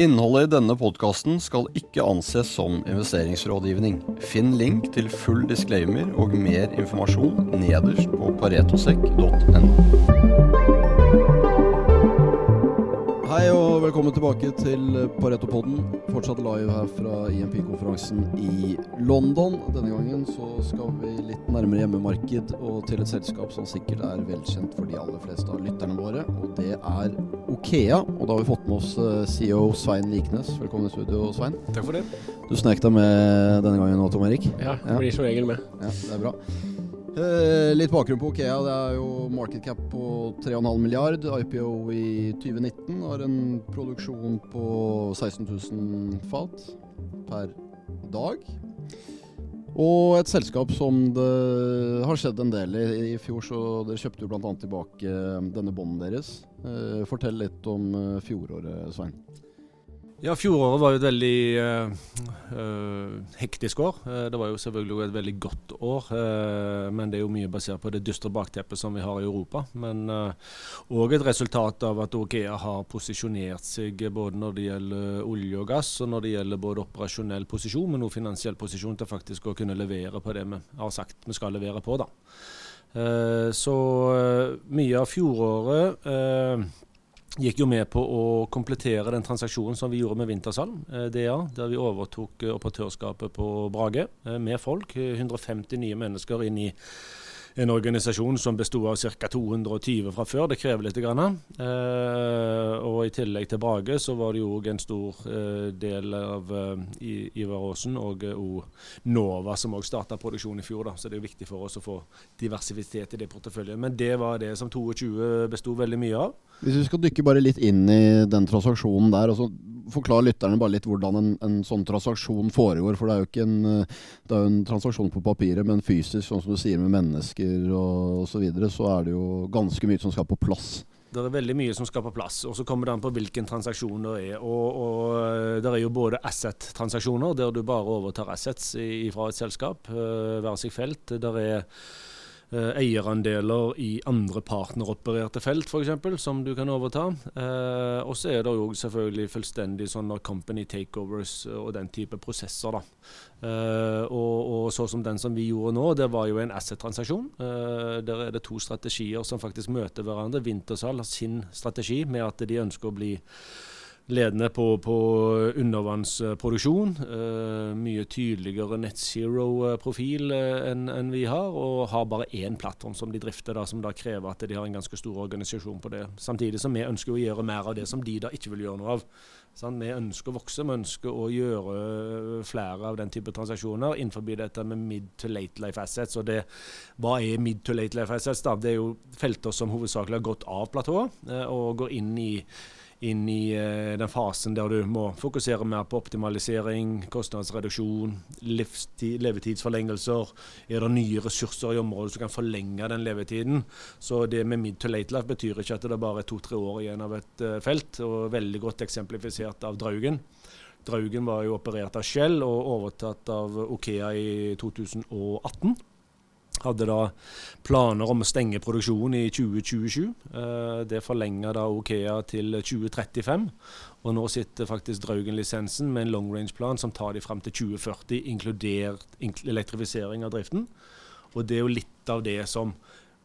Innholdet i denne podkasten skal ikke anses som investeringsrådgivning. Finn link til full disclaimer og mer informasjon nederst på paretosekk.no. velkommen tilbake til Pareto-podden. Fortsatt live her fra IMP-konferansen i London. Denne gangen så skal vi litt nærmere hjemmemarked og til et selskap som sikkert er velkjent for de aller fleste av lytterne våre, og det er Okea. Og da har vi fått med oss eh, CEO Svein Liknes. Velkommen i studio, Svein. Takk for det. Du snek deg med denne gangen nå, Tom Erik? Ja, jeg blir som regel med. Ja, det er bra. Eh, litt bakgrunn på Okea. Det er jo market cap på 3,5 milliard. IPO i 2019 har en produksjon på 16 000 fat per dag. Og et selskap som det har skjedd en del i. I fjor så Dere kjøpte jo bl.a. tilbake denne bånden deres. Eh, fortell litt om eh, fjoråret, Svein. Ja, Fjoråret var jo et veldig uh, uh, hektisk år. Uh, det var jo selvfølgelig et veldig godt år, men det er jo mye basert på det dystre bakteppet som vi har i Europa. Men òg et resultat av at OKEA har posisjonert seg både når det gjelder olje og gass, og når det gjelder både operasjonell posisjon, men også finansiell posisjon til faktisk å kunne levere på det vi har sagt vi skal levere på. da. så mye av fjoråret gikk jo med på å komplettere den transaksjonen som vi gjorde med Vintersalm, eh, DA, der vi overtok eh, operatørskapet på Brage eh, med folk. 150 nye mennesker inn i en organisasjon som besto av ca. 220 fra før. Det krever litt. Grann. Eh, og I tillegg til Brage så var det jo en stor eh, del av eh, Ivar Aasen og uh, Nova som òg starta produksjon i fjor. Da. Så det er viktig for oss å få diversitet i det porteføljen. Men det var det som 22 besto veldig mye av. Hvis vi skal dykke bare litt inn i den transaksjonen der. altså Forklar lytterne bare litt hvordan en, en, sånn transaksjon foregår. For det er jo ikke en, det er jo en transaksjon på papiret, men fysisk, sånn som du sier med mennesker og osv., så, videre, så er det jo ganske mye som skal på plass. Det er veldig mye som skal på plass, og så kommer det an på hvilken transaksjon det er. Og, og Det er jo både asset-transaksjoner, der du bare overtar assets fra et selskap, være hver sitt felt. Der er Eh, eierandeler i andre partneropererte felt, f.eks., som du kan overta. Eh, og så er det jo selvfølgelig fullstendig sånne company takeovers og den type prosesser. da. Eh, og, og så som den som vi gjorde nå, det var jo en asset-transaksjon. Eh, der er det to strategier som faktisk møter hverandre. Wintersal har sin strategi med at de ønsker å bli ledende på, på undervannsproduksjon. Uh, mye tydeligere net zero-profil uh, enn en vi har, og har bare én plattform som de drifter, da, som da krever at de har en ganske stor organisasjon på det. Samtidig som vi ønsker å gjøre mer av det som de da ikke vil gjøre noe av. Sånn, vi ønsker å vokse, vi ønsker å gjøre flere av den type transaksjoner innenfor dette med mid to late life assets. Og det, hva er mid to late life assets? da? Det er jo felter som hovedsakelig har gått av platået og går inn i inn i uh, den fasen der du må fokusere mer på optimalisering, kostnadsreduksjon, levetidsforlengelser. Er det nye ressurser i området som kan forlenge den levetiden? Så det med mid to late life betyr ikke at det bare er to-tre år igjen av et uh, felt, og veldig godt eksemplifisert av Draugen. Draugen var jo operert av Shell og overtatt av Okea i 2018 hadde da planer om å stenge produksjonen i 2027. Eh, det forlenga da Okea til 2035. Og nå sitter faktisk Draugen-lisensen med en long range-plan som tar de fram til 2040, inkludert elektrifisering av driften. Og det er jo litt av det som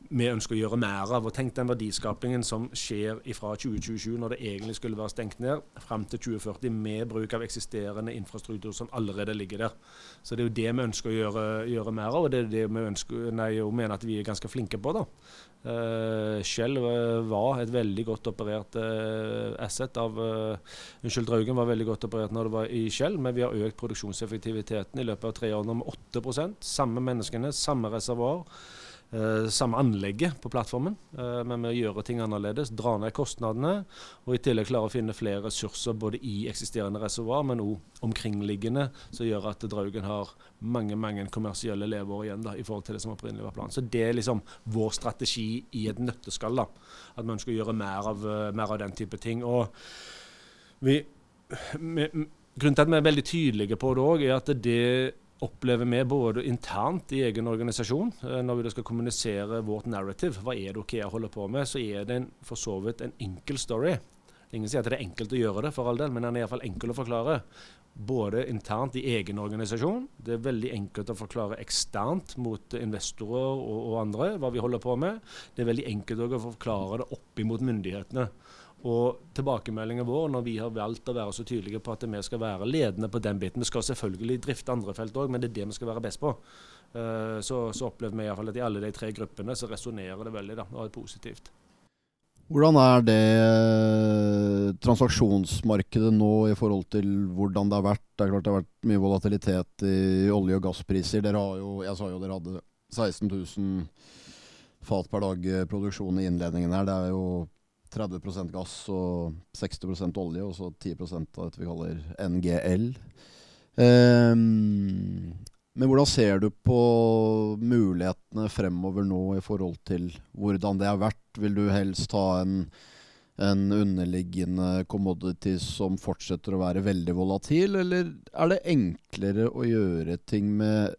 vi ønsker å gjøre mer av. og Tenk den verdiskapingen som skjer fra 2027, når det egentlig skulle være stengt ned, fram til 2040 med bruk av eksisterende infrastruktur som allerede ligger der. Så Det er jo det vi ønsker å gjøre, gjøre mer av, og det er det vi ønsker, nei, mener at vi er ganske flinke på. da. Uh, Shell var et veldig godt operert uh, asset av Unnskyld, Draugen var veldig godt operert når det var i Shell, men vi har økt produksjonseffektiviteten i løpet av tre år med 8% Samme menneskene, samme reservoar. Uh, samme anlegget på plattformen, uh, men å gjøre ting annerledes. Dra ned kostnadene, og i tillegg klare å finne flere ressurser både i eksisterende reservoar, men òg omkringliggende, som gjør at Draugen har mange mange kommersielle leveår igjen da, i forhold til det som opprinnelig var planen. Så det er liksom vår strategi i et nøtteskall. da, At vi ønsker å gjøre mer av, uh, mer av den type ting. og vi, vi, Grunnen til at vi er veldig tydelige på det òg, er at det opplever vi både internt i egen organisasjon, eh, når vi skal kommunisere vårt narrative, hva er det Okea holder på med, så er det en, for så vidt en enkel story. Ingen sier at det er enkelt å gjøre det, for all del, men den er iallfall enkel å forklare. Både internt i egen organisasjon. Det er veldig enkelt å forklare eksternt mot investorer og, og andre hva vi holder på med. Det er veldig enkelt å forklare det opp imot myndighetene. Og tilbakemeldingen vår når vi har valgt å være så tydelige på at vi skal være ledende på den biten Vi skal selvfølgelig drifte andre felt òg, men det er det vi skal være best på. Uh, så, så opplever vi iallfall at i alle de tre gruppene så resonnerer det veldig da, og er positivt. Hvordan er det eh, transaksjonsmarkedet nå i forhold til hvordan det har vært? Det er klart det har vært mye volatilitet i olje- og gasspriser. Dere har jo, jeg sa jo dere hadde 16 000 fat per dag eh, produksjon i innledningen her. Det er jo 30% gass og 60% olje, og så 10% av dette vi kaller NGL. Um, men hvordan ser du på mulighetene fremover nå i forhold til hvordan det har vært? Vil du helst ha en, en underliggende commodity som fortsetter å være veldig volatil, eller er det enklere å gjøre ting med,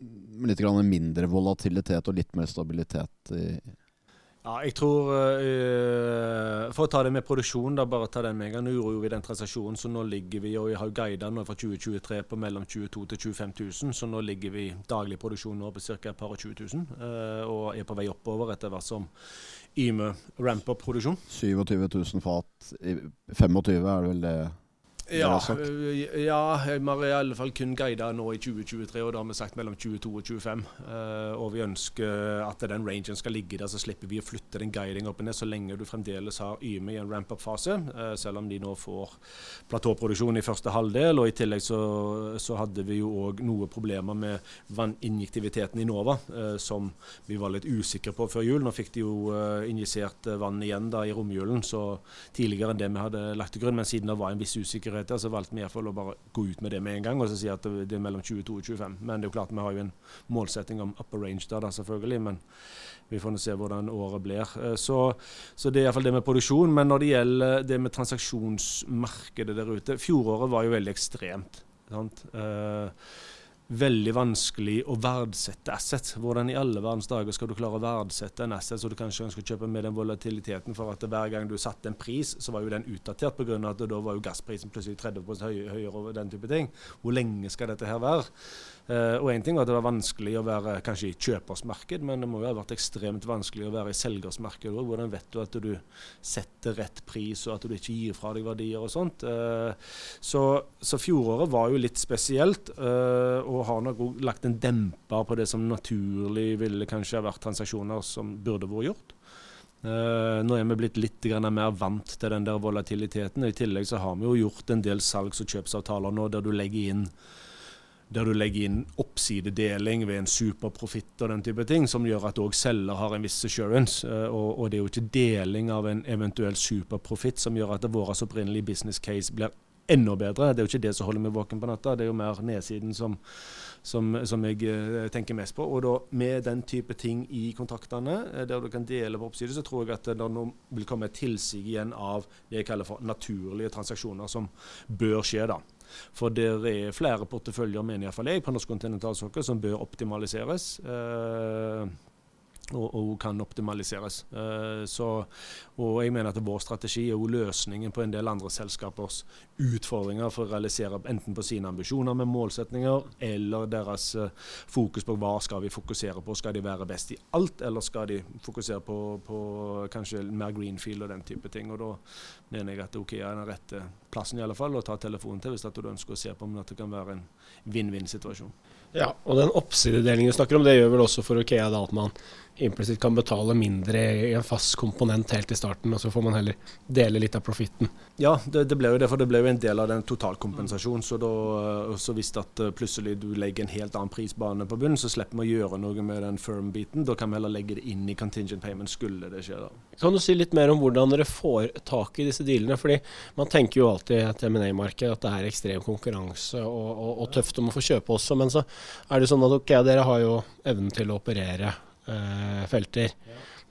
med litt mindre volatilitet og litt mer stabilitet i ja, jeg tror uh, For å ta det med produksjon, da, bare ta den med en gang. Nå gjorde vi den transaksjonen, så nå ligger vi og vi har guida nå fra 2023 på mellom 22 til 25 000. Så nå ligger vi daglig produksjon nå på ca. et par og 20 000. Uh, og er på vei oppover etter hvert som Yme ramper produksjon. 27 000 fat. 25 er det vel det? Ja, øh, ja, vi har i alle fall kun guida nå i 2023, og da har vi sagt mellom 22 og 25. Uh, øh, og vi ønsker at den rangen skal ligge der, så slipper vi å flytte den guiding opp og ned så lenge du fremdeles har Yme i en ramp-up-fase, uh, selv om de nå får platåproduksjon i første halvdel. Og i tillegg så, så hadde vi jo òg noe problemer med vanninjektiviteten i Nova, som vi var litt usikre på før jul. Nå fikk de jo injisert vann igjen da i romjulen, så tidligere enn det vi hadde lagt til grunn, men siden det var en viss usikkerhet usikkerheter, så valgte vi iallfall å bare gå ut med det med en gang og så si at det er mellom 22 og 25. Men det er jo klart vi har jo en målsetting om upper range der, da, selvfølgelig. Men vi får nå se hvordan året blir. Eh, så, så det er iallfall det med produksjon. Men når det gjelder det med transaksjonsmarkedet der ute Fjoråret var jo veldig ekstremt. sant? Uh, veldig vanskelig å verdsette assets. Hvordan i alle verdens dager skal du klare å verdsette en asset så du kanskje ønsker å kjøpe med den volatiliteten for at hver gang du satte en pris, så var jo den utdatert pga. at da var jo gassprisen plutselig 30 høyere og den type ting. Hvor lenge skal dette her være? Uh, og én ting var at det var vanskelig å være kanskje i kjøpersmarked, men det må jo ha vært ekstremt vanskelig å være i selgersmarked òg. Hvordan vet du at du setter rett pris, og at du ikke gir fra deg verdier og sånt. Uh, så, så, fjoråret var jo litt spesielt, uh, og har nok òg lagt en demper på det som naturlig ville kanskje ha vært transaksjoner som burde vært gjort. Uh, nå er vi blitt litt mer vant til den der volatiliteten. og I tillegg så har vi jo gjort en del salgs- og kjøpsavtaler nå der du legger inn der du legger inn oppsidedeling ved en superprofitt og den type ting, som gjør at òg selger har en viss assurance. Eh, og, og, det er jo ikke deling av en eventuell superprofitt som gjør at vår opprinnelige business case blir enda bedre. Det er jo ikke det som holder meg våken på natta, det er jo mer nedsiden som, som, som jeg uh, tenker mest på. Og da med den type ting i kontraktene, uh, der du kan dele på oppside, så tror jeg at det nå vil komme et tilsig igjen av det jeg kaller for naturlige transaksjoner, som bør skje. da. For det er flere porteføljer, mener iallfall jeg, på norsk kontinentalsokkel som bør optimaliseres. Eh, og, og, kan optimaliseres. Uh, så, og jeg mener at vår strategi er jo løsningen på en del andre selskapers utfordringer for å realisere enten på sine ambisjoner med målsetninger, eller deres uh, fokus på hva skal vi fokusere på. Skal de være best i alt, eller skal de fokusere på, på kanskje mer greenfield og den type ting. Og da mener jeg at OK er den rette plassen i alle fall å ta telefonen til hvis du ønsker å se på om det kan være en vinn-vinn-situasjon. Ja, og den oppsidedelingen du snakker om, det gjør vel også for Okea at man implisitt kan betale mindre i en fast komponent helt i starten, og så får man heller dele litt av profitten. Ja, det, det, ble jo det, for det ble jo en del av den totalkompensasjonen. Så, da, så hvis at eh, plutselig du legger en helt annen prisbane på bunnen, så slipper vi å gjøre noe med den firm-biten. Da kan vi heller legge det inn i contingent payment, skulle det skje. da. Kan du si litt mer om hvordan dere får tak i disse dealene? Fordi man tenker jo alltid at et M&A-marked at det er ekstrem konkurranse og, og, og, tøft om å få kjøpe også, men så er det sånn at ok, dere har jo evnen til å operere eh, felter.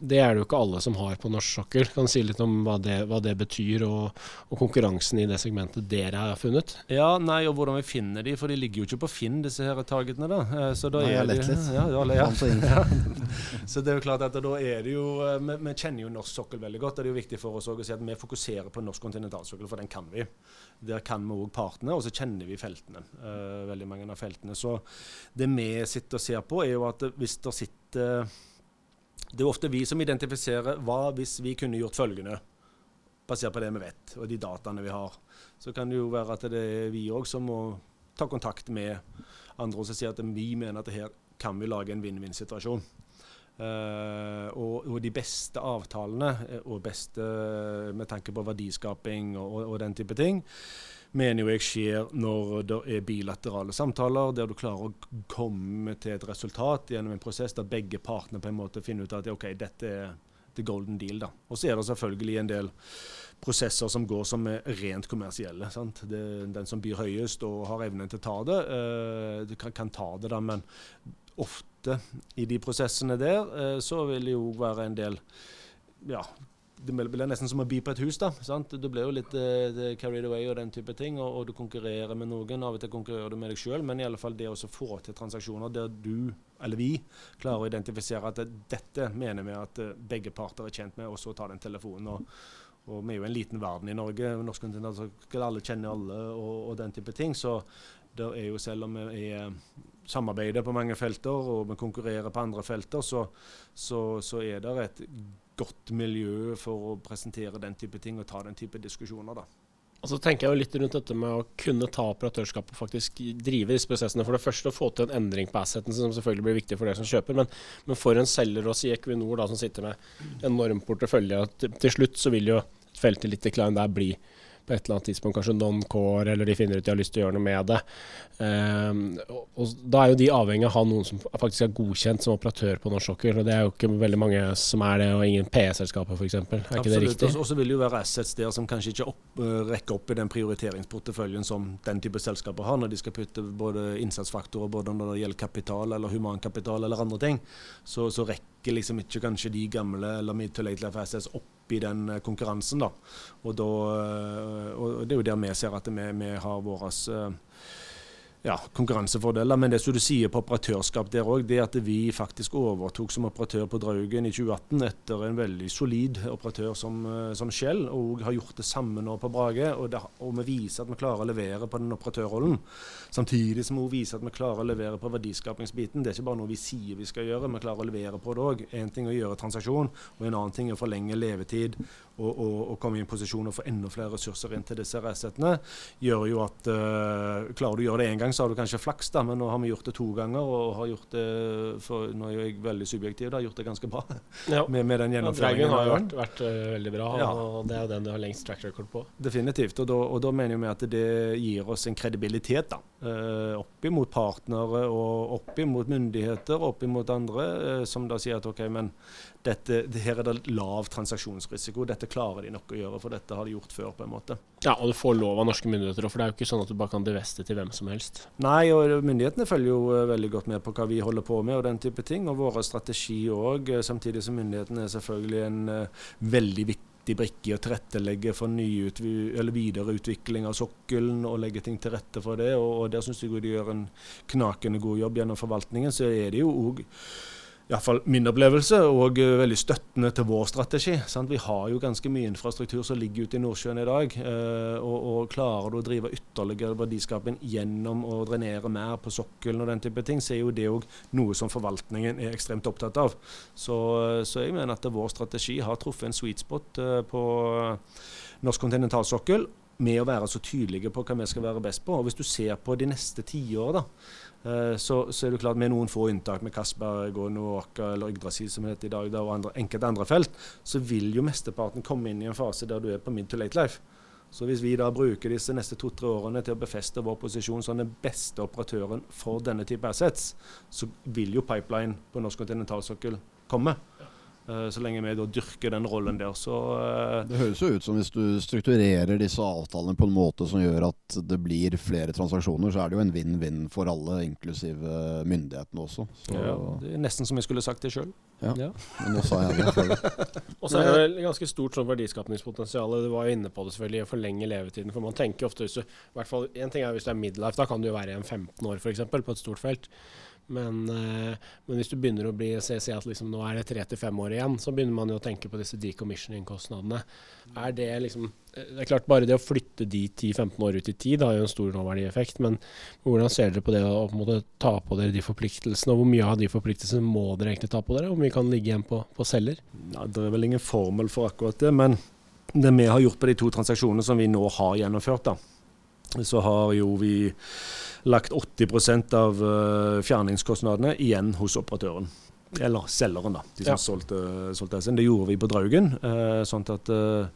Det er det jo ikke alle som har på norsk sokkel. Kan du si litt om hva det, hva det betyr, og, og, konkurransen i det segmentet dere har funnet? Ja, nei, og hvordan vi finner de, for de ligger jo ikke på Finn, disse her targetene. da. Eh, så da nei, er lett litt. Ja, ja, ja. ja. så det er jo klart at da er det jo eh, vi, vi, kjenner jo norsk sokkel veldig godt. og Det er jo viktig for oss å si at vi fokuserer på norsk kontinentalsokkel, for den kan vi. Der kan vi òg partene, og så kjenner vi feltene. Uh, veldig mange av feltene. Så det vi sitter og ser på, er jo at hvis det sitter det er ofte vi som identifiserer hva hvis vi kunne gjort følgende, basert på det vi vet og de dataene vi har. Så kan det jo være at det er vi òg som må ta kontakt med andre og si at vi mener at her kan vi lage en vinn-vinn-situasjon. Uh, og, og, de beste avtalene, eh, og beste med tanke på verdiskaping og, og den type ting, mener jo jeg skjer når det er bilaterale samtaler, der du klarer å komme til et resultat gjennom en prosess der begge partene på en måte finner ut at OK, dette er the golden deal. da. Og så er det selvfølgelig en del prosesser som går som er rent kommersielle. sant? Det, den som byr høyest og har evnen til å ta det, uh, kan, kan, ta det, da, men ofte i de prosessene der uh, så vil det jo være en del ja, det blir nesten som å by på et hus. da, sant? Du blir jo litt uh, carried away og den type ting, og, og, du konkurrerer med noen. Av og til konkurrerer du med deg sjøl, men i alle fall det å få til transaksjoner der du, eller vi, klarer å identifisere at dette mener vi at uh, begge parter er tjent med, og så ta den telefonen. og, og vi er jo en liten verden i Norge. Norsk kontinent, så skal alle kjenner alle og, og, den type ting. Så det er jo selv om vi er samarbeider på mange felter og vi konkurrerer på andre felter, så, så, så er det et godt miljø for å presentere den type ting og ta den type diskusjoner. da. Og så tenker jeg jo litt rundt dette med å kunne ta operatørskapet og faktisk drive disse prosessene. For det første å få til en endring på asseten, som selvfølgelig blir viktig for dere som kjøper. Men, men for en selger også i Equinor da, som sitter med enorm portefølje, til, til slutt så vil jo feltet litt i Klein der bli på et eller annet tidspunkt kanskje non-core, eller de finner ut de har lyst til å gjøre noe med det. Um, og, og, Da er jo de avhengig av å ha noen som faktisk er godkjent som operatør på norsk sokkel. og Det er jo ikke veldig mange som er det, og ingen PE-selskaper f.eks. Er Absolutt, ikke det riktig? Og så vil det jo være assets der som kanskje ikke opp, uh, rekker opp i den prioriteringsporteføljen som den type selskaper har, når de skal putte både innsatsfaktorer både når det gjelder kapital eller humankapital eller andre ting. Så, så rekker liksom ikke kanskje de gamle eller mid to late life assets opp i den eh, konkurransen. da. Og, da, eh, og det er jo der vi ser at vi, vi har våre eh, ja, konkurransefordeler. Men det som du sier på operatørskap der òg, det at vi faktisk overtok som operatør på Draugen i 2018 etter en veldig solid operatør som, Skjell, som Shell, og har gjort det samme nå på Brage. Og, det, og, vi viser at vi klarer å levere på den operatørrollen. Samtidig som vi viser at vi klarer å levere på verdiskapingsbiten. Det er ikke bare noe vi sier vi skal gjøre, vi klarer å levere på det òg. Én ting er å gjøre transaksjon, og en annen ting er å forlenge levetid og, og, og, komme i en posisjon og få enda flere ressurser inn til disse resettene, gjør jo at uh, Klarer du å gjøre det én gang, så har du kanskje flaks, da, men nå har vi gjort det to ganger. og har gjort det, for Nå er jeg veldig subjektiv, da, har gjort det ganske bra ja. med, med, den gjennomføringen. Ja, har jo vært, vært uh, veldig bra, ja. og det er jo den du har lengst track record på. Definitivt. Og da, og da mener vi at det gir oss en kredibilitet da, uh, opp imot partnere og opp imot myndigheter, opp imot andre, som da sier at OK, men dette, det, her er det lav transaksjonsrisiko. Dette klarer de nok å gjøre, for dette har de gjort før. på en måte. Ja, Og du får lov av norske myndigheter, for det er jo ikke sånn at du bare kan diveste til hvem som helst. Nei, og myndighetene følger jo uh, veldig godt med på hva vi holder på med og den type ting. Og våre strategi òg, uh, samtidig som myndighetene er selvfølgelig en uh, veldig viktig brikke i å tilrettelegge for videreutvikling av sokkelen og legge ting til rette for det. Og, og der syns jeg de gjør en knakende god jobb gjennom forvaltningen. Så er det jo òg iallfall min opplevelse, og eh, veldig støttende til vår strategi. Sant? Vi har jo ganske mye infrastruktur som ligger ute i Nordsjøen i dag. Eh, og, og, klarer du å drive ytterligere verdiskaping gjennom å drenere mer på sokkelen og den type ting, så er jo det òg noe som forvaltningen er ekstremt opptatt av. Så, eh, så jeg mener at vår strategi har truffet en sweet spot på norsk kontinentalsokkel med å være så tydelige på hva vi skal være best på. Og Hvis du ser på de neste tiåret, Eh, så, så, er det klart med noen få unntak, med Kasper, Gånåka eller Yggdrasil som heter i dag, og andre, enkelte andre felt, så vil jo mesteparten komme inn i en fase der du er på mid to late life. Så hvis vi da bruker disse neste to-tre årene til å befeste vår posisjon som den beste operatøren for denne type assets, så vil jo pipeline på norsk kontinentalsokkel komme. Eh, så lenge vi da dyrker den rollen der, så eh, Det høres jo ut som hvis du strukturerer disse avtalene på en måte som gjør at det blir flere transaksjoner, så er det jo en vinn-vinn for alle, inklusive myndighetene også. Så, ja, Det er nesten som jeg skulle sagt det sjøl. Ja. Ja. Men nå sa jeg det. Og så er det vel ganske stort sånn verdiskapningspotensial. Du var jo inne på det selvfølgelig, å forlenge levetiden. For man tenker ofte hvis du, i hvert fall, En ting er hvis du er midlife, da kan du jo være igjen 15 år f.eks. på et stort felt. Men, eh, men hvis du begynner å bli, se, se at liksom, nå er det tre til fem år igjen, så begynner man jo å tenke på disse decommissioning-kostnadene. Er det liksom eh, Det er klart bare det å flytte de 10-15 år ut i tid har jo en stor nåverdieffekt, men hvordan ser dere på det å på måte ta på dere de forpliktelsene? Og hvor mye av de forpliktelsene må dere egentlig ta på dere? Hvor mye kan ligge igjen på, på selger? Ja, det er vel ingen formel for akkurat det, men det vi har gjort på de to transaksjonene som vi nå har gjennomført, da, så har jo vi lagt 80% av eh, fjerningskostnadene igjen hos operatøren. Eller selgeren, da. De som Ja. solgte, solgte S-en. Det gjorde vi på Draugen. Eh, sånn at eh,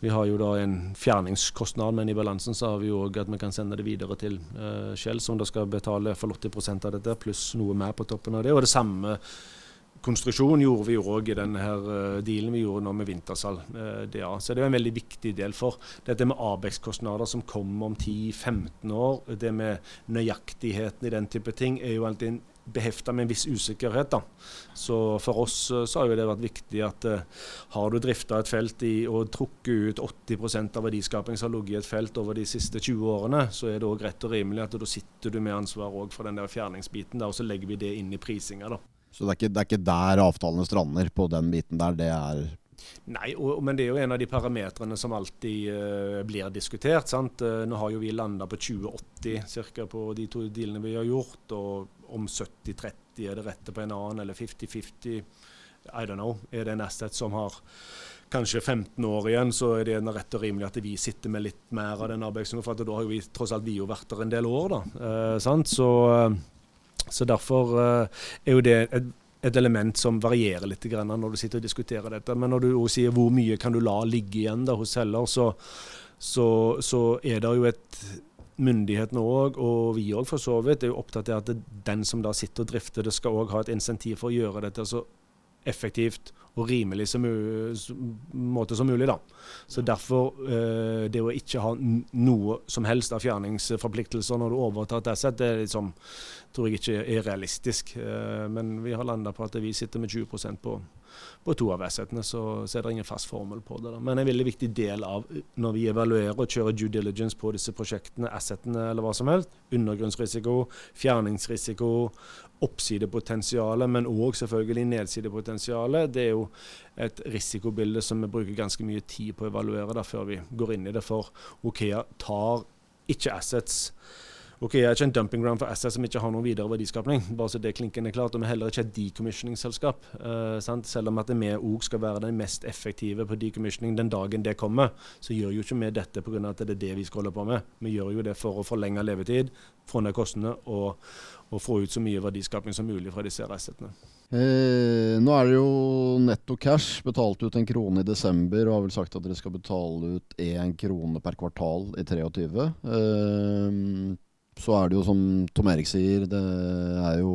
vi har jo da en fjerningskostnad, men i balansen så har vi jo òg at vi kan sende det videre til eh, Shell, som da skal betale for 80% av dette, pluss noe mer på toppen av det. Og det samme konstruksjon gjorde vi òg i denne her eh, dealen vi gjorde nå med Vintersal. eh, DA. Så det er en veldig viktig del for dette med ABEX-kostnader som kommer om 10-15 år. Det med nøyaktigheten i den type ting er jo alltid behefta med en viss usikkerhet. da. Så for oss eh, så har jo det vært viktig at eh, har du drifta et felt i, og trukket ut 80% av verdiskaping som har ligget i et felt over de siste 20 årene, så er det òg rett og rimelig at da sitter du med ansvar òg for den der fjerningsbiten, der, og så legger vi det inn i prisinga. Så det er, ikke, det er ikke der avtalene strander, på den biten der. Det er Nei, og, men det er jo en av de parametrene som alltid uh, blir diskutert. sant? Eh, nå har jo vi landa på 2080 cirka på de to dealene vi har gjort, og om 70-30 er det rette på en annen, eller 50-50. I don't know. Er det en asset som har kanskje 15 år igjen, så er det rett og rimelig at vi sitter med litt mer av den arbeidsgjengen. For da har jo vi tross alt vi jo vært der en del år, da. Eh, sant? Så, så derfor eh, er jo det et, et element som varierer litt når du sitter og diskuterer dette. Men når du også sier hvor mye kan du la ligge igjen da hos selger, så, så, så er det jo et Myndighetene òg, og vi òg for så vidt, er jo opptatt av at den som da sitter og drifter det, skal òg ha et insentiv for å gjøre dette så effektivt og rimelig som måte som mulig. da. Så Derfor eh, det å ikke ha noe som helst av fjerningsforpliktelser når du overtar et asset, det liksom, tror jeg ikke er realistisk. Eh, men vi har landa på at vi sitter med 20% på, på to av assetene, så, så er det ingen fast formel på det. da. Men en veldig viktig del av når vi evaluerer og kjører due diligence på disse prosjektene, assetene eller hva som helst, undergrunnsrisiko, fjerningsrisiko, oppsidepotensialet, men òg selvfølgelig nedsidepotensialet. Det er jo et risikobilde som vi bruker ganske mye tid på å evaluere da, før vi går inn i det. For Okea tar ikke assets Okea er ikke en dumping ground for assets som ikke har noen videre verdiskapning. bare så det klinkende klart, Og vi er heller ikke et decommissioning-selskap. Uh. Selv om at vi òg skal være den mest effektive på decommissioning den dagen det kommer, så gjør jo ikke vi dette pga. at det er det vi skal holde på med. Vi gjør jo det for å forlenge levetid, få ned kostnadene og, og få ut så mye verdiskapning som mulig fra disse assetene. Eh, nå er det jo netto cash. Betalt ut en krone i desember og har vel sagt at dere skal betale ut én krone per kvartal i 23. Eh, så er det jo som Tom Erik sier, det er jo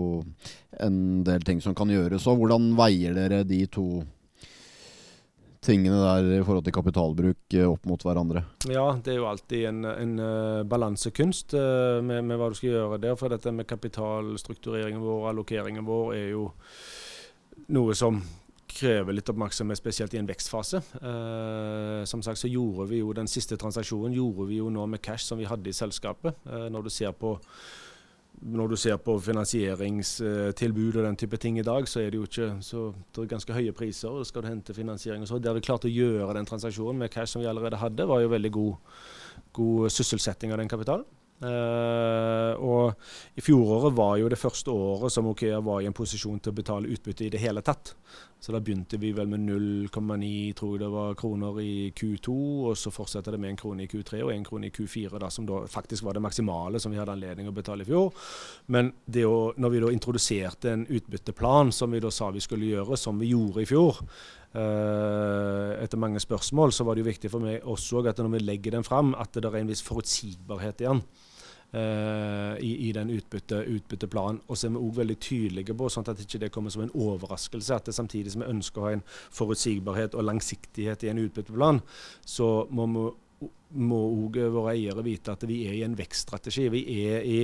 en del ting som kan gjøres. Og hvordan veier dere de to tingene der i forhold til kapitalbruk eh, opp mot hverandre? Ja, det er jo alltid en, en eh, balansekunst eh, med, med hva du skal gjøre der. For dette med kapitalstruktureringen vår, allokeringen vår, er jo noe som krever litt oppmerksomhet, spesielt i en vekstfase. Eh, som sagt så gjorde vi jo den siste transaksjonen gjorde vi jo nå med cash som vi hadde i selskapet. Eh, når du på når du ser på finansieringstilbud og den type ting i dag, så er det jo ikke så det er ganske høye priser. og Skal du hente finansiering og så. Der vi klarte å gjøre den transaksjonen med cash som vi allerede hadde, var jo veldig god, god sysselsetting av den kapitalen. Eh, og i fjoråret var jo det første året som Okea var i en posisjon til å betale utbytte i det hele tatt. Så da begynte vi vel med 0,9 tror jeg det var kroner i Q2, og så fortsetter det med en krone i Q3 og en krone i Q4, da, som da faktisk var det maksimale som vi hadde anledning å betale i fjor. Men det å, når vi da introduserte en utbytteplan som vi da sa vi skulle gjøre, som vi gjorde i fjor, eh, etter mange spørsmål, så var det jo viktig for meg også at når vi legger den fram, at det er en viss forutsigbarhet igjen. Eh, i, i, den utbytte, utbytteplanen. Og så er vi òg veldig tydelige på, sånn at det ikke kommer som en overraskelse, at det samtidig som vi ønsker å ha en forutsigbarhet og langsiktighet i en utbytteplan, så må vi må òg våre eiere vite at vi er i en vekststrategi. Vi er i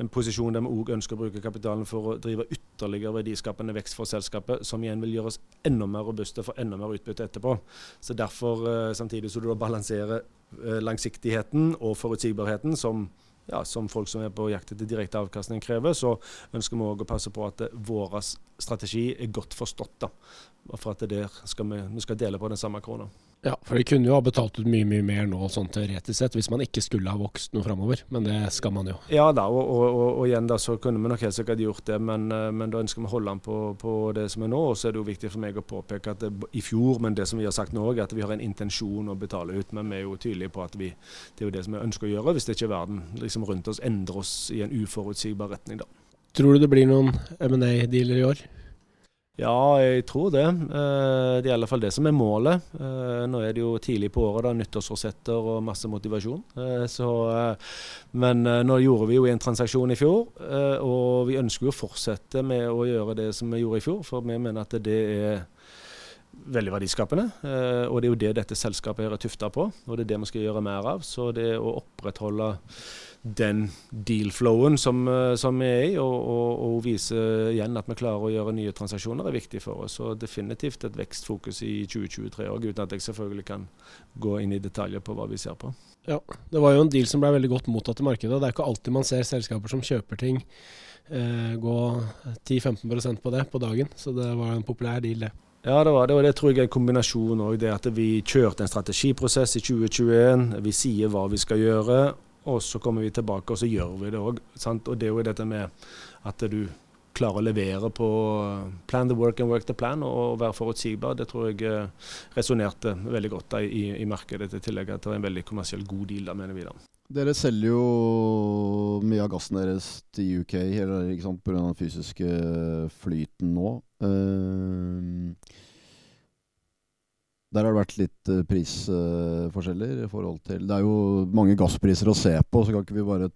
en posisjon der vi òg ønsker å bruke kapitalen for å drive ytterligere verdiskapende vekst for selskapet, som igjen vil gjøre oss enda mer robuste for enda mer utbytte etterpå. Så derfor, eh, samtidig som du da balanserer eh, langsiktigheten og forutsigbarheten, som ja, som folk som er på jakt etter direkte avkastning krever, så ønsker vi òg å passe på at vår strategi er godt forstått. da, For at der skal vi, vi skal dele på den samme krona. Ja, for de kunne jo ha betalt ut mye mye mer nå sånn teoretisk sett, hvis man ikke skulle ha vokst noe framover. Men det skal man jo. Ja da, og, og, og, og, igjen da så kunne vi nok helt sikkert gjort det, men, eh, men da ønsker vi å holde an på, på, det som er nå. Og så er det jo viktig for meg å påpeke at det, i fjor, men det som vi har sagt nå òg, at vi har en intensjon å betale ut. Men vi er jo tydelige på at vi, det er jo det som vi ønsker å gjøre, hvis det ikke verden liksom rundt oss endrer oss i en uforutsigbar retning, da. Tror du det blir noen M&A-dealer i år? Ja, jeg tror det. Eh, det er i alle fall det som er målet. Eh, nå er det jo tidlig på året, da, nyttårsforsetter og masse motivasjon. Eh, så, men nå gjorde vi jo en transaksjon i fjor, og vi ønsker jo å fortsette med å gjøre det som vi gjorde i fjor, for vi mener at det er veldig verdiskapende. og det er jo det dette selskapet her er tufta på, og det er det vi skal gjøre mer av. Så det å opprettholde den deal-flowen som, eh, som, vi er i, og, og, og, vise igjen at vi klarer å gjøre nye transaksjoner, er viktig for oss. Og definitivt et vekstfokus i 2023 òg, uten at jeg selvfølgelig kan gå inn i detaljer på hva vi ser på. Ja, Det var jo en deal som ble veldig godt mottatt i markedet. Det er ikke alltid man ser selskaper som kjøper ting eh, gå 10-15% på det på dagen, så det var en populær deal, det. Ja, det var det. Og det tror jeg er en kombinasjon òg. Det at vi kjørte en strategiprosess i 2021. Vi sier hva vi skal gjøre. Og så kommer vi tilbake, og så gjør vi det òg. Og det er jo dette med at du klarer å levere på plan the work and work the plan, og være forutsigbar. Det tror jeg eh, resonnerte veldig godt i, i, markedet, i tillegg at det var en veldig kommersiell god deal, da, mener vi da. Dere selger jo mye av gassen deres til UK pga. den fysiske flyten nå. Uh, der har det vært litt uh, prisforskjeller i forhold til Det er jo mange gasspriser å se på, så kan ikke vi bare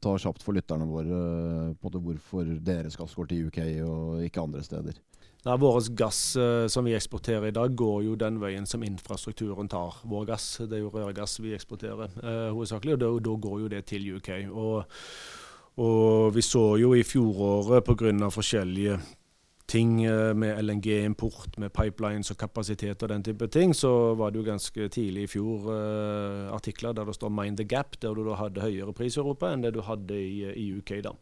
ta kjapt for lytterne våre uh, på det hvorfor deres gass går til UK og ikke andre steder. Nei, Vår gass uh, som vi eksporterer i dag, går jo den veien som infrastrukturen tar vår gass. Det er jo rørgass vi eksporterer hovedsakelig, og da, da, går jo det til UK. Og, og vi så jo i fjoråret pga. forskjellige ting eh, med LNG-import, med pipelines og kapasitet og den type ting, så var det jo ganske tidlig i fjor uh, artikler der det står 'Mind the gap', der du da hadde høyere pris i Europa enn det du hadde i, i UK. da.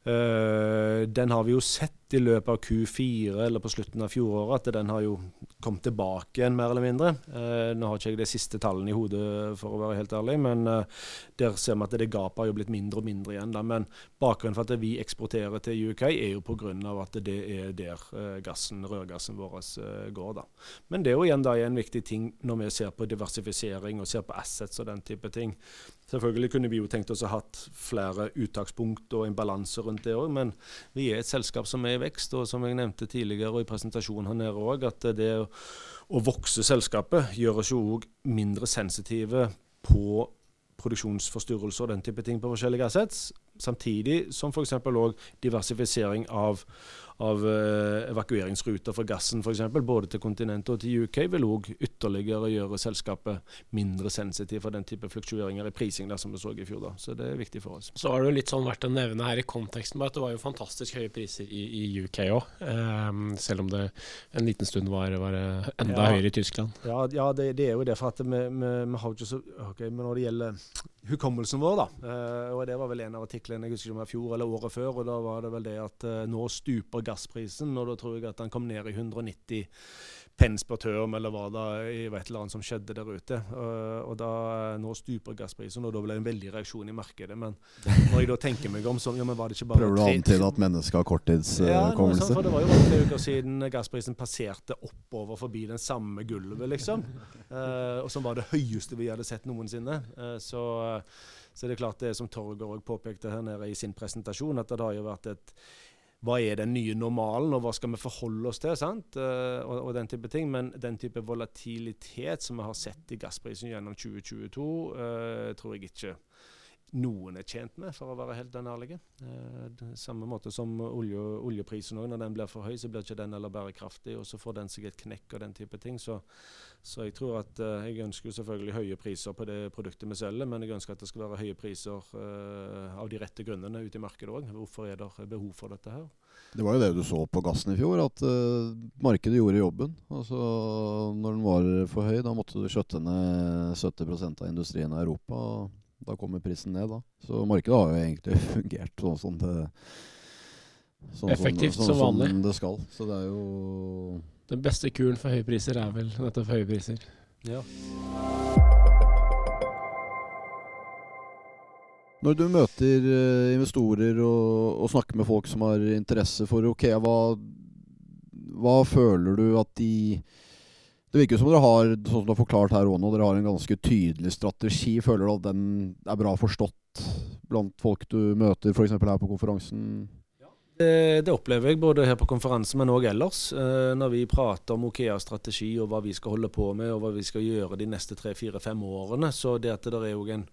Uh, den har vi jo sett i løpet av Q4 eller på slutten av fjoråret at den har jo kommet tilbake igjen, mer eller mindre. Eh, nå har ikke jeg de siste tallene i hodet, for å være helt ærlig, men eh, der ser vi at det gapet har jo blitt mindre og mindre igjen. Da. Men bakgrunnen for at vi eksporterer til UK, er jo pga. at det er der eh, gassen, rørgassen vår eh, går. Da. Men det er jo igjen da en viktig ting når vi ser på diversifisering og ser på assets og den type ting. Selvfølgelig kunne vi jo tenkt oss å ha hatt flere uttakspunkt og en balanse rundt det òg, men vi er et selskap som er vekst. Og som jeg nevnte tidligere og i presentasjonen her nede òg, at det å, vokse selskapet gjør oss jo òg mindre sensitive på produksjonsforstyrrelser og den type ting på forskjellige assets. Samtidig som f.eks. òg diversifisering av, av uh, evakueringsruter for gassen, f.eks. både til kontinentet og til UK, vil òg ytterligere gjøre selskapet mindre sensitivt for den type fluktueringer i prising der, som vi så i fjor. da. Så det er viktig for oss. Så har det jo litt sånn vært å nevne her i konteksten bare at det var jo fantastisk høye priser i, i UK òg, um, ehm, selv om det en liten stund var, var enda ja. høyere i Tyskland. Ja, ja det, det, er jo det. For at vi, vi, vi har ikke så ok, Men når det gjelder hukommelsen vår, da, uh, og det var vel en av artiklene jeg husker ikke om det var fjor eller året før, og da var det vel det at uh, nå stuper gassprisen, og da tror jeg at den kom ned i 190 pence per tørm, eller hva da, i et eller annet som skjedde der ute. Uh, og da, Nå stuper gassprisen, og da ble det en veldig reaksjon i markedet. Men når jeg da tenker meg om, sånn, ja, men var det ikke bare Prøver du å antyde at mennesket har korttidshukommelse? Ja, for det var jo bare tre uker siden gassprisen passerte oppover forbi den samme gulvet, liksom. Uh, og som var det høyeste vi hadde sett noensinne. Uh, så, så det er klart det som Torgeir påpekte her nede i sin presentasjon, at det har jo vært et hva er den nye normalen, og hva skal vi forholde oss til? sant? Uh, og, og, den type ting. Men den type volatilitet som vi har sett i gassprisen gjennom 2022, uh, tror jeg ikke noen er tjent med, for å være helt ærlig. Eh, samme måte som olje, oljeprisen òg. Når den blir for høy, så blir ikke den heller bærekraftig, og så får den seg et knekk og den type ting. Så, så jeg tror at eh, jeg ønsker selvfølgelig høye priser på det produktet vi selger, men jeg ønsker at det skal være høye priser eh, av de rette grunnene ute i markedet òg. Hvorfor er det behov for dette her? Det var jo det du så på gassen i fjor, at uh, markedet gjorde jobben. Altså, når den var for høy, da måtte du skjøtte ned 70 av industrien i Europa. og da kommer prisen ned, da. Så markedet har jo egentlig fungert sånn som det sånn Effektivt sånn, som vanlig. Som det skal. Så det er jo Den beste kuren for høye priser er vel nettopp høye priser. Ja. Når du møter uh, investorer og, og, snakker med folk som har interesse for Okea, hva, hva føler du at de det virker som dere har sånn som du har forklart her også dere har en ganske tydelig strategi. Føler du at den er bra forstått blant folk du møter, f.eks. her på konferansen? Det, det, opplever jeg både her på konferansen, men òg ellers. Eh, når vi prater om Okeas strategi og hva vi skal holde på med og hva vi skal gjøre de neste tre, fire, fem årene. Så det at det er jo en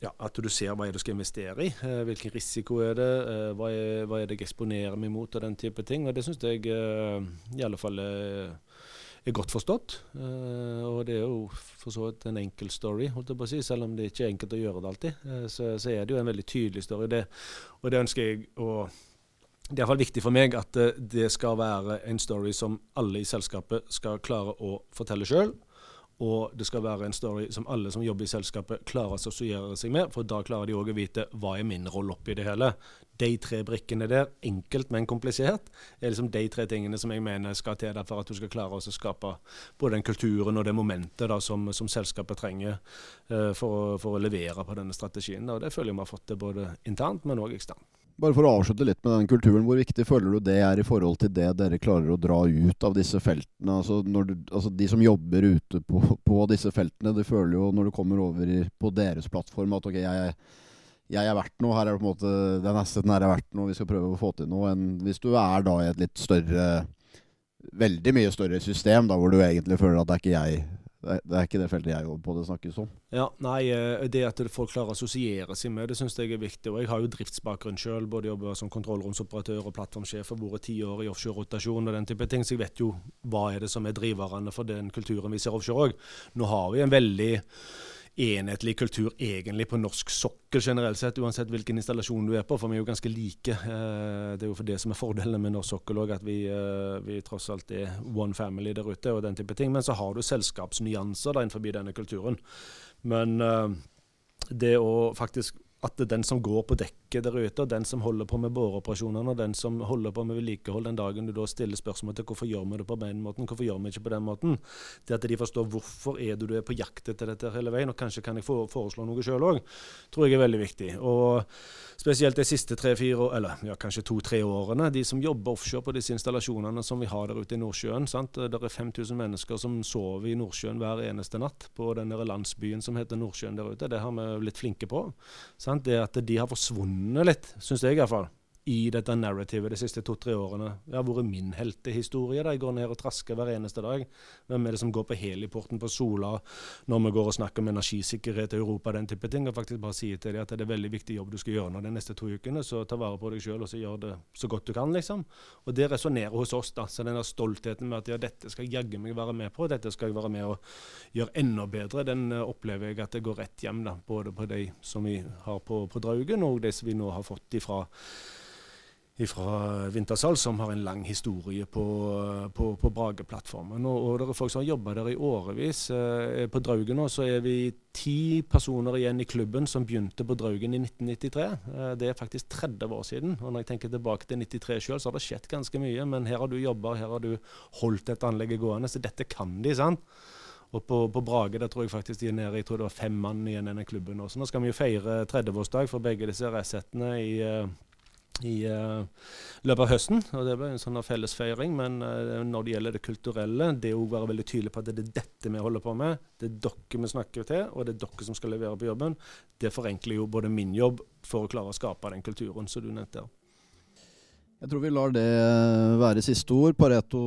ja, At du ser hva er du skal investere i. Eh, hvilken risiko er det. Eh, hva, er, hva er det jeg eksponerer meg mot, og den type ting. og Det syns jeg i alle fall er er godt forstått. Uh, og det er jo for så vidt en enkel story, holdt jeg på å si, selv om det ikke er enkelt å gjøre det alltid. Uh, så, så, er det jo en veldig tydelig story. Det, og det ønsker jeg å Det er iallfall viktig for meg at uh, det skal være en story som alle i selskapet skal klare å fortelle sjøl. Og det skal være en story som alle som jobber i selskapet, klarer å assosiere seg med. For da klarer de òg å vite hva er min rolle oppi det hele. De tre brikkene der, enkelt, men komplisert, er liksom de tre tingene som jeg mener skal til for at du skal klare å skape både den kulturen og det momentet da, som, som, selskapet trenger uh, for, for, å levere på denne strategien. Og det føler jeg vi har fått til både internt, men òg eksternt. Bare for å avslutte litt med den kulturen, hvor viktig føler du det er i forhold til det dere klarer å dra ut av disse feltene? Altså, du, altså De som jobber ute på, på, disse feltene, de føler jo når du kommer over i, på deres plattform at ok, jeg, jeg er verdt noe, her er det på en måte den asseten her er verdt noe, vi skal prøve å få til noe. Enn hvis du er da i et litt større Veldig mye større system, da hvor du egentlig føler at det er ikke jeg det er ikke det feltet jeg jobber på det snakkes om. Ja, nei, eh, Det at folk klarer å assosiere seg med det, syns jeg er viktig. og Jeg har jo driftsbakgrunn sjøl, både jobber som kontrollromsoperatør og plattformsjef og vært ti år i offshore-rotasjon og den type ting, så jeg vet jo hva er det som er driverne for den kulturen vi ser offshore òg. Nå har vi en veldig enhetlig kultur egentlig på norsk sokkel generelt sett, uansett hvilken installasjon du er på, for vi er jo ganske like. Eh, det er jo for det som er fordelene med norsk sokkel òg, at vi, eh, vi, tross alt er one family der ute og den type ting. Men så har du selskapsnyanser da innenfor denne kulturen. Men eh, det å faktisk at den som går på dekket der ute, og den som holder på med båreoperasjonene, og den som holder på med vedlikehold den dagen du da stiller spørsmål til hvorfor gjør vi det på den måten, hvorfor gjør vi ikke på den måten, det at de forstår hvorfor er du, er på jakt etter dette hele veien, og kanskje kan jeg foreslå noe sjøl òg, tror jeg er veldig viktig. Og spesielt de siste tre-fire eller ja, kanskje to-tre årene, de som jobber offshore på disse installasjonene som vi har der ute i Nordsjøen. sant? Det er 5000 mennesker som sover i Nordsjøen hver eneste natt på den landsbyen som heter Nordsjøen der ute. Det har vi blitt flinke på. sant? det at de har forsvunnet litt, syns jeg iallfall i dette narrativet de siste to-tre årene. Det har vært min heltehistorie. Jeg går ned og trasker hver eneste dag. Hvem er det som går på heliporten på Sola når vi går og snakker om energisikkerhet i Europa, den type ting. Og faktisk bare sier til dem at det er veldig viktig jobb du skal gjøre nå de neste to ukene. Så ta vare på deg sjøl og så gjør det så godt du kan, liksom. Og det resonnerer hos oss, da. Så den der stoltheten med at ja, dette skal jeg jaggu meg være med på, dette skal jeg være med og gjøre enda bedre, den uh, opplever jeg at det går rett hjem, da. Både på de som vi har på, på Draugen, og de som vi nå har fått ifra fra Vintersal, som har en lang historie på, på, på Brage-plattformen. Og, og, det er folk som har jobba der i årevis. Eh, på Draugen nå så er vi ti personer igjen i klubben som begynte på Draugen i 1993. Eh, det er faktisk 30 år siden. Og når jeg tenker tilbake til 93 sjøl, så har det skjedd ganske mye. Men her har du jobba, her har du holdt dette anlegget gående. Så dette kan de, sant? Og på, på, Brage der tror jeg faktisk de er nede jeg tror det var fem mann igjen i denne klubben. Også. Nå skal vi jo feire 30-årsdag for begge disse resettene i, uh, i uh, løpet av høsten. og Det ble en sånn fellesfeiring. Men uh, når det gjelder det kulturelle, det å være veldig tydelig på at det er dette vi holder på med, det er dere vi snakker til, og det er dere som skal levere på jobben, det forenkler jo både min jobb for å klare å skape den kulturen som du nevnte. Jeg tror vi lar det være siste ord. Pareto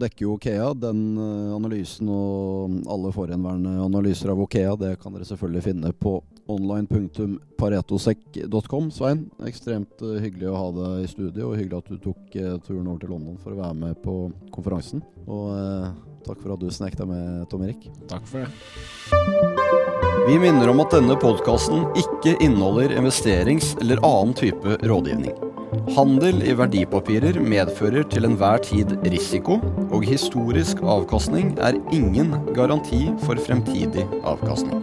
dekker jo Okea. Den eh, analysen og alle forhenværende analyser av Okea det kan dere selvfølgelig finne på online.paretosek.com. Svein, ekstremt eh, hyggelig å ha deg i studio, og hyggelig at du tok eh, turen over til London for å være med på konferansen. Og eh, takk for at du snek deg med, Tom Erik. Takk for det. Vi minner om at denne podkasten ikke inneholder investerings- eller annen type rådgivning. Handel i verdipapirer medfører til enhver tid risiko, og historisk avkastning er ingen garanti for fremtidig avkastning.